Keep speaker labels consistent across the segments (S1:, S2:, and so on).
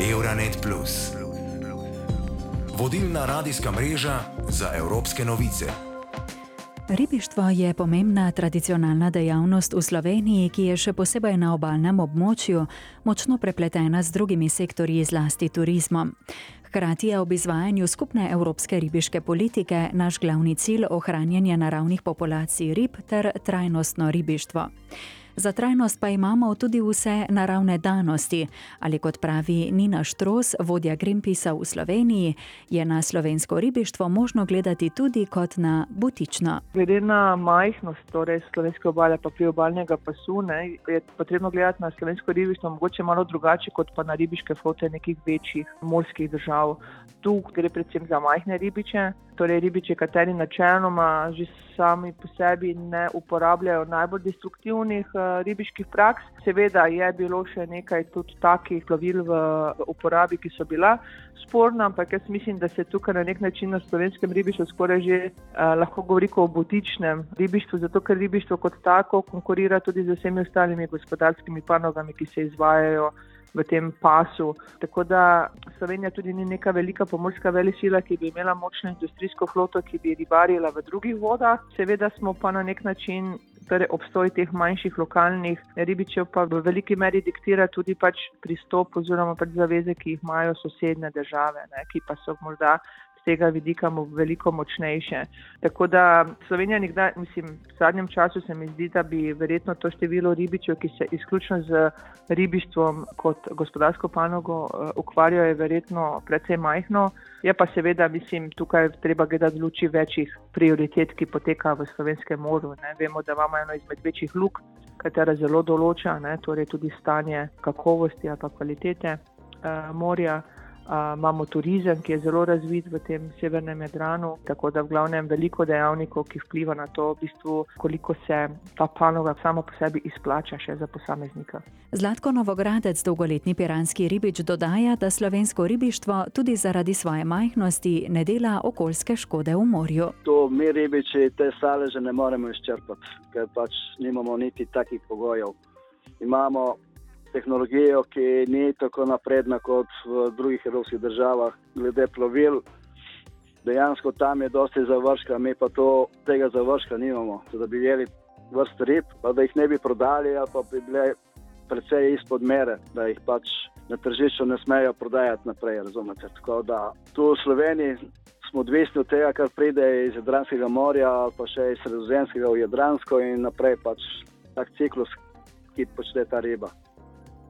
S1: Euronet. Vodilna radijska mreža za evropske novice.
S2: Ribištvo je pomembna tradicionalna dejavnost v Sloveniji, ki je še posebej na obalnem območju močno prepletena z drugimi sektorji, zlasti turizmom. Hkrati je ob izvajanju skupne evropske ribiške politike naš glavni cilj ohranjanje naravnih populacij rib ter trajnostno ribištvo. Za trajnost pa imamo tudi vse naravne danosti, ali kot pravi Nina Štros, vodja Greenpeacea v Sloveniji, je na slovensko ribištvo možno gledati tudi kot na butično.
S3: Glede na majhnost torej slovenske obale, pa priobalnega pasu, ne, je potrebno gledati na slovensko ribištvo mogoče malo drugače kot pa na ribiške flote nekih večjih morskih držav. Tu gre predvsem za majhne ribiče, torej ribiče, kateri načeloma že sami po sebi ne uporabljajo najbolj destruktivnih uh, ribiških praks. Seveda je bilo še nekaj tudi takih plovil v, uporabi, ki so bila sporna, ampak jaz mislim, da se tukaj na nek način na slovenskem ribištvu skoraj že uh, lahko govori o botičnem ribištvu, zato ker ribištvo kot tako konkurira tudi z vsemi ostalimi gospodarskimi panogami, ki se izvajajo v tem pasu. Tako da Slovenija tudi ni neka velika pomorska velesila, ki bi imela močno industrijsko floto, ki bi ribarila v drugih vodah. Seveda smo pa na nek način. Torej, obstoj teh manjših lokalnih ribičev pa v veliki meri diktira tudi pač pristop oziroma pač zaveze, ki jih imajo sosednje države, ne, ki pa so morda tega vidika veliko močnejše. Tako da Slovenija, nikdaj, mislim, v zadnjem času se mi zdi, da bi verjetno to število ribičev, ki se izključno z ribištvom kot gospodarsko panogo uh, ukvarjajo, je verjetno precej majhno. Je pa seveda, mislim, tukaj treba gledati v luči večjih prioritet, ki poteka v slovenskem morju. Ne. Vemo, da imamo eno izmed večjih luk, katera zelo določa, ne, torej tudi stanje kakovosti ali kvalitete uh, morja. Imamo turizem, ki je zelo razvit v tem severnem Jadranu, tako da v glavnem veliko dejavnikov, ki vpliva na to, v bistvu, koliko se ta panoga sama po sebi izplača še za posameznika.
S2: Zlatko Novogradec, dolgoletni piranski ribič, dodaja, da slovensko ribištvo tudi zaradi svoje majhnosti ne dela okoljske škode v morju.
S4: To mi ribiči te saleže ne moremo izčrpati, ker pač nimamo niti takih pogojev. Imamo tehnologijo, ki ni tako napredna kot v drugih evropskih državah, glede plovil. Dejansko tam je dosti završka, mi pa to, tega završka nimamo, da bi jeli vrst rib, pa da jih ne bi prodali, ali pa bi bile precej izpod mere, da jih pač na tržišču ne smejo prodajati naprej. Razumete? Tako da tu v Sloveniji smo odvisni od tega, kar pride iz Jadranskega morja, pa še iz Sredozemskega v Jadransko in naprej pač tak ciklus, ki počne ta riba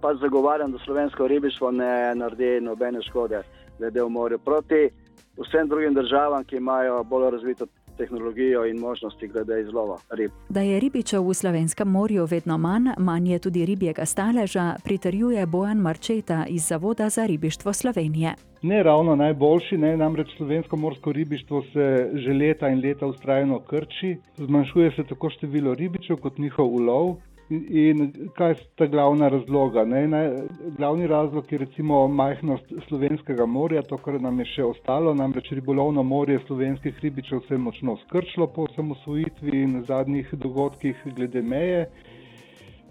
S4: pač zagovarjam, da slovensko ribištvo ne naredi nobene škode, glede v morju. Proti vsem drugim državam, ki imajo bolj razvito tehnologijo in možnosti glede izlova rib.
S2: Da je ribičev v slovenskem morju vedno manj, manj je tudi ribjega staleža, pritrjuje Bojan Marčeta iz Zavoda za ribištvo Slovenije.
S5: Ne ravno najboljši, ne, namreč slovensko morsko ribištvo se že leta in leta ustrajno krči, zmanjšuje se tako število ribičev kot njihov ulov. In kaj sta glavna razloga? Ne? Glavni razlog je recimo majhnost slovenskega morja, to, kar nam je še ostalo, namreč ribolovno morje slovenskih ribičev se je močno skrčilo po osamosvojitvi in zadnjih dogodkih glede meje.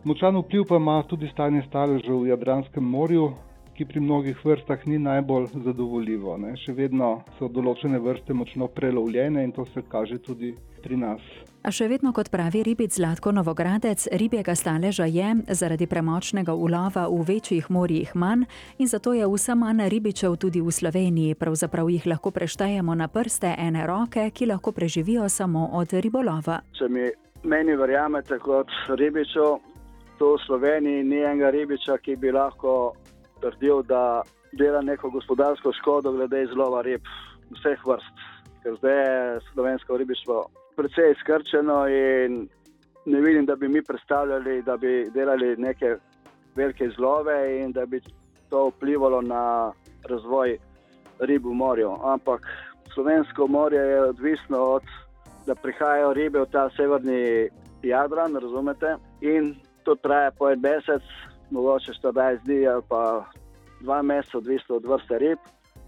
S5: Močan vpliv pa ima tudi stanje staležev v Jadranskem morju, ki pri mnogih vrstah ni najbolj zadovoljivo. Ne? Še vedno so določene vrste močno prelovljene in to se kaže tudi pri nas.
S2: A še vedno, kot pravi ribic Zlatko Novogradec, ribjega staleža je zaradi premočnega ulova v večjih morjih manj in zato je vse manj ribičev tudi v Sloveniji. Pravzaprav jih lahko preštejemo na prste ene roke, ki lahko preživijo samo od ribolova.
S4: Če mi meni verjamete kot ribičev, to v Sloveniji ni enega ribiča, ki bi lahko trdil, da dela neko gospodarsko škodo glede izlova rib vseh vrst. Ker zdaj je slovensko ribištvo precej skrčeno in ne vidim, da bi mi predstavljali, da bi delali neke velike izlove in da bi to vplivalo na razvoj rib v morju. Ampak slovensko morje je odvisno od tega, da prihajajo ribe v ta severni Jadran, razumete? In to traja po en mesec, mogoče 14 dni ali pa dva meseca, odvisno od vrste rib,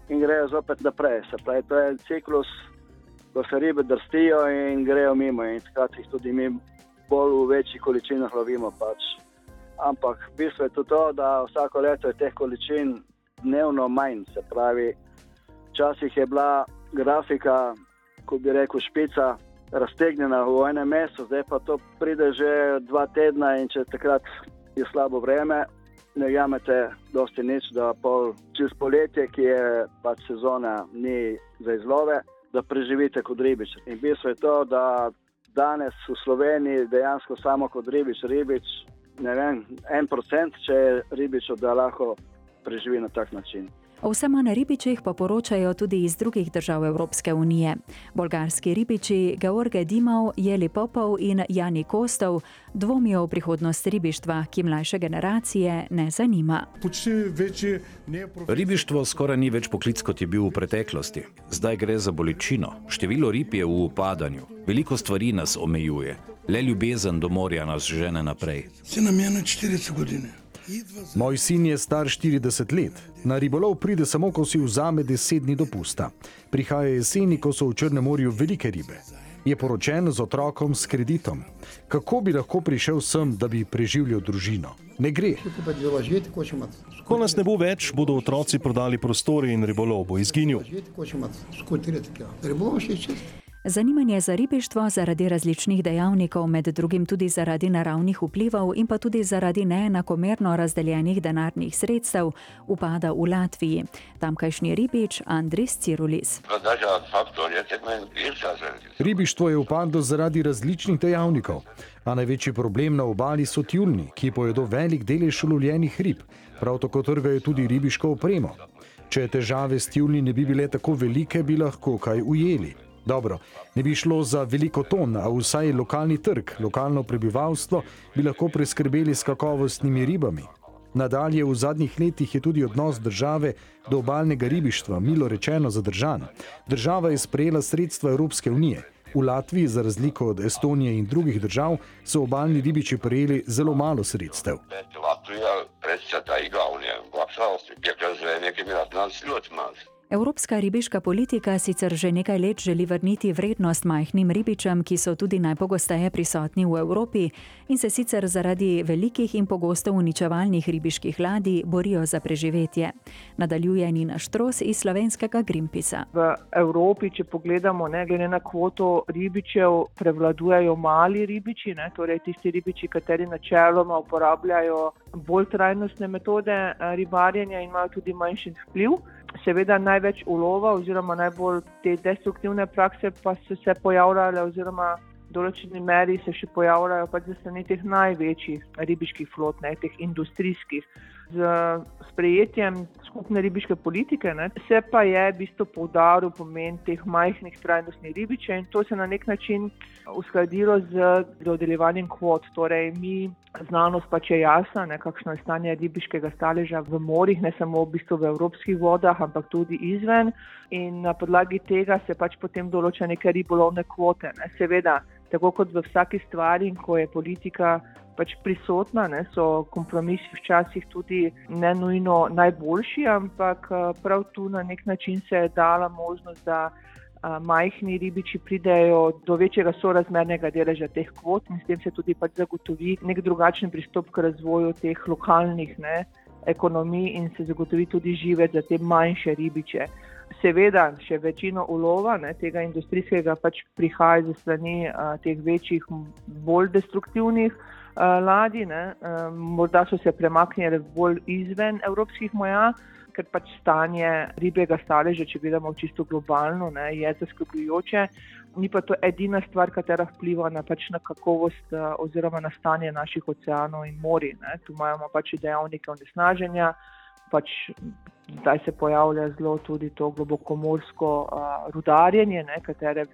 S4: in grejo zopet naprej. Se pravi, to je ciklus ko se ribe drstijo in grejo mimo, in takrat jih tudi mi bolj v večjih količinah lovimo. Pač. Ampak bistvo je tudi to, da vsako leto je teh količin dnevno manj. Se pravi, včasih je bila grafika, ko bi rekel, špica raztegnjena v enem mesecu, zdaj pa to pride že dva tedna in če takrat je slabo vreme, ne jamete, dosti nič, da pol čez poletje, ki je pač sezona, ni za izlove, da preživite kot ribič. In bistvo je to, da danes v Sloveniji dejansko samo kot ribič, ribič, ne vem, en procent, če je ribič, da lahko preživi na tak način.
S2: O vsem na ribičih pa poročajo tudi iz drugih držav Evropske unije. Bolgarski ribiči George Dimov, Jeli Popov in Jani Kostov dvomijo v prihodnost ribištva, ki mlajše generacije ne zanima.
S6: Ribištvo skoraj ni več poklic, kot je bil v preteklosti. Zdaj gre za bolečino. Število rib je v upadanju. Veliko stvari nas omejuje. Le ljubezen do morja nas žene naprej.
S7: Se nam je na 40 godine.
S8: Moj sin je star 40 let. Na ribolov pride samo, ko si vzame 10 dni dopusta. Prihaja jeseni, ko so v Črnem morju velike ribe. Je poročen z otrokom s kreditom. Kako bi lahko prišel sem, da bi preživljal družino? Ne gre.
S9: Ko nas ne bo več, bodo otroci prodali prostore in ribolov bo izginil.
S2: Zanimanje za ribištvo zaradi različnih dejavnikov, med drugim tudi zaradi naravnih vplivov in pa tudi zaradi neenakomerno razdeljenih denarnih sredstev, upada v Latviji. Tamkajšnji ribič Andris Cirulis.
S8: Ribištvo je upadlo zaradi različnih dejavnikov, a največji problem na obali so tjulni, ki pojedo velik delež ulovljenih rib, prav tako trgajo tudi ribiško opremo. Če težave s tjulni ne bi bile tako velike, bi lahko kaj ujeli. Dobro, ne bi šlo za veliko ton, a vsaj lokalni trg, lokalno prebivalstvo bi lahko preskrbeli s kakovostnimi ribami. Nadalje v zadnjih letih je tudi odnos države do obalnega ribištva, milo rečeno, zadržan. Država je sprejela sredstva Evropske unije. V Latviji, za razliko od Estonije in drugih držav, so obalni ribiči prejeli zelo malo sredstev.
S10: Latvija, predvsem ta Iglavnija, v Apsavstvi, je kar zdaj nekaj minut nas ļoti maz.
S2: Evropska ribiška politika sicer že nekaj let želi vrniti vrednost majhnim ribičem, ki so tudi najpogosteje prisotni v Evropi in se sicer zaradi velikih in pogosto uničevalnih ribiških ladij borijo za preživetje. Nadaljuje Nina Štros iz slovenskega Grimpisa.
S3: V Evropi, če pogledamo, ne glede na kvoto ribičev, prevladujejo mali ribiči, ne, torej tisti ribiči, kateri načeloma uporabljajo bolj trajnostne metode ribarjenja in imajo tudi manjši vpliv. Seveda največ ulova oziroma najbolj te destruktivne prakse pa so se pojavljale oziroma v določeni meri se še pojavljajo pač za strani teh največjih ribiških flot, ne, teh industrijskih. Z sprejetjem skupne ribiške politike ne, se pa je v bistvu poudaril pomen teh majhnih trajnostnih ribičev in to se na nek način uskladilo z dodeljevanjem kvot. Torej, mi znanost pač je jasna, ne, kakšno je stanje ribiškega staleža v morjih, ne samo v, bistvu v evropskih vodah, ampak tudi izven. In na podlagi tega se pač potem določa neke ribolovne kvote. Ne. Seveda, tako kot v vsaki stvari, ko je politika pač prisotna, ne, so kompromisi včasih tudi ne nujno najboljši, ampak prav tu na nek način se je dala možnost, da a, majhni ribiči pridejo do večjega sorazmernega deleža teh kvot in s tem se tudi pač zagotovi nek drugačen pristop k razvoju teh lokalnih ne, ekonomij in se zagotovi tudi živeti za te manjše ribiče. Seveda, še večino ulova ne, tega industrijskega pač prihaja ze strani a, teh večjih, bolj destruktivnih ladij, morda so se premaknili bolj izven evropskih moja, ker pač stanje ribjega staleža, če gledamo čisto globalno, ne, je zaskrbljujoče. Ni pa to edina stvar, katera vpliva na, pač na kakovost oziroma na stanje naših oceanov in morij. Ne. Tu imamo pač dejavnike onesnaženja, pač zdaj se pojavlja zelo tudi to globokomorsko rudarjenje, ne, katere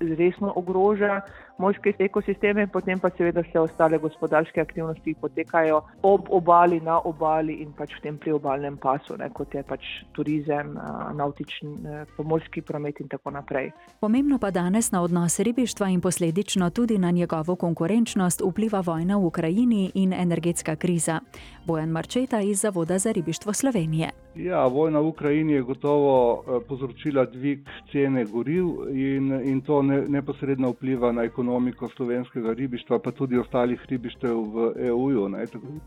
S3: resno ogroža morske ekosisteme, potem pa seveda vse ostale gospodarske aktivnosti potekajo ob obali, na obali in pač v tem priobalnem pasu, ne, kot je pač turizem, nautični, pomorski promet in tako naprej.
S2: Pomembno pa danes na odnos ribištva in posledično tudi na njegovo konkurenčnost vpliva vojna v Ukrajini in energetska kriza. Bojan Marčeta iz Zavoda za ribištvo Slovenije.
S5: Ja, vojna v Ukrajini je gotovo povzročila dvig cene goriv in, in to ne, neposredno vpliva na ekonomiko slovenskega ribištva, pa tudi ostalih ribištev v EU-ju.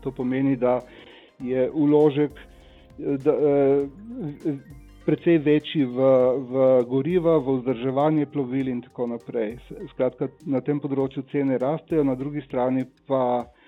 S5: To pomeni, da je uložek da, precej večji v, v goriva, v vzdrževanje plovil in tako naprej. Skratka, na tem področju cene rastejo, na drugi strani pa Eh,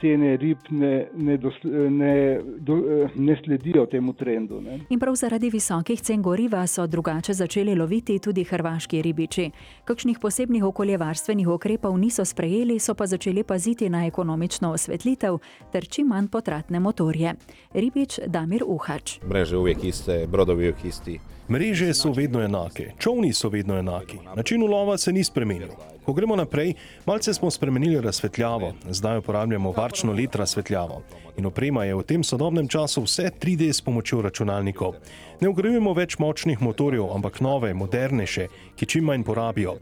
S5: cene rib ne, ne, dosl, ne, do, eh, ne sledijo temu trendu. Ne.
S2: In prav zaradi visokih cen goriva so drugače začeli loviti tudi hrvaški ribiči. Kakšnih posebnih okoljevarstvenih ukrepov niso sprejeli, so pa začeli paziti na ekonomično osvetlitev ter čim manj potratne motorje. Ribič Damir Uhač.
S11: Mreže uvijek iste, brodovi uvijek isti.
S9: Mreže so vedno enake, čovni so vedno enaki, način ulova se ni spremenil. Ko gremo naprej, malce smo spremenili razsvetljavo, zdaj uporabljamo varčno let razsvetljavo. In oprema je v tem sodobnem času vse 3D s pomočjo računalnikov. Ne ugrajujemo več močnih motorjev, ampak nove, modernejše, ki čim manj porabijo.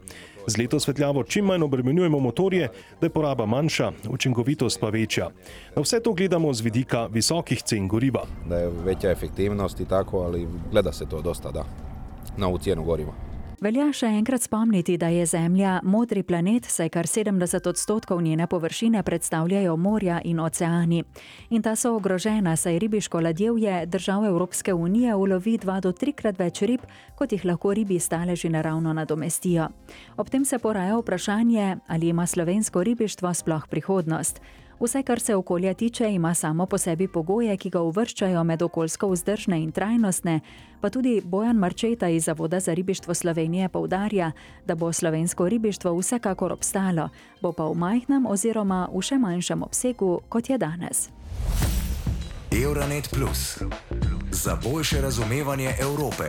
S9: Z leto svetljavo čim manj obremenjujemo motorje, da je poraba manjša, učinkovitost pa večja. Na vse to gledamo z vidika visokih cen goriva.
S11: Da je večja efektivnost in tako, ali gleda se to dosta, da na v ceno goriva.
S2: Velja še enkrat spomniti, da je Zemlja modri planet, saj kar 70 odstotkov njene površine predstavljajo morja in oceani. In ta so ogrožena, saj ribiško ladjevje držav Evropske unije ulovi dva do trikrat več rib, kot jih lahko ribi staleži naravno nadomestijo. Ob tem se poraja vprašanje, ali ima slovensko ribištvo sploh prihodnost. Vse, kar se okolja tiče, ima samo po sebi pogoje, ki ga uvrščajo med okoljsko vzdržne in trajnostne, pa tudi Bojan Marčeta iz Zavoda za ribištvo Slovenije povdarja, da bo slovensko ribištvo vsekakor obstalo, bo pa v majhnem oziroma v še manjšem obsegu, kot je danes.
S1: Euronet Plus za boljše razumevanje Evrope.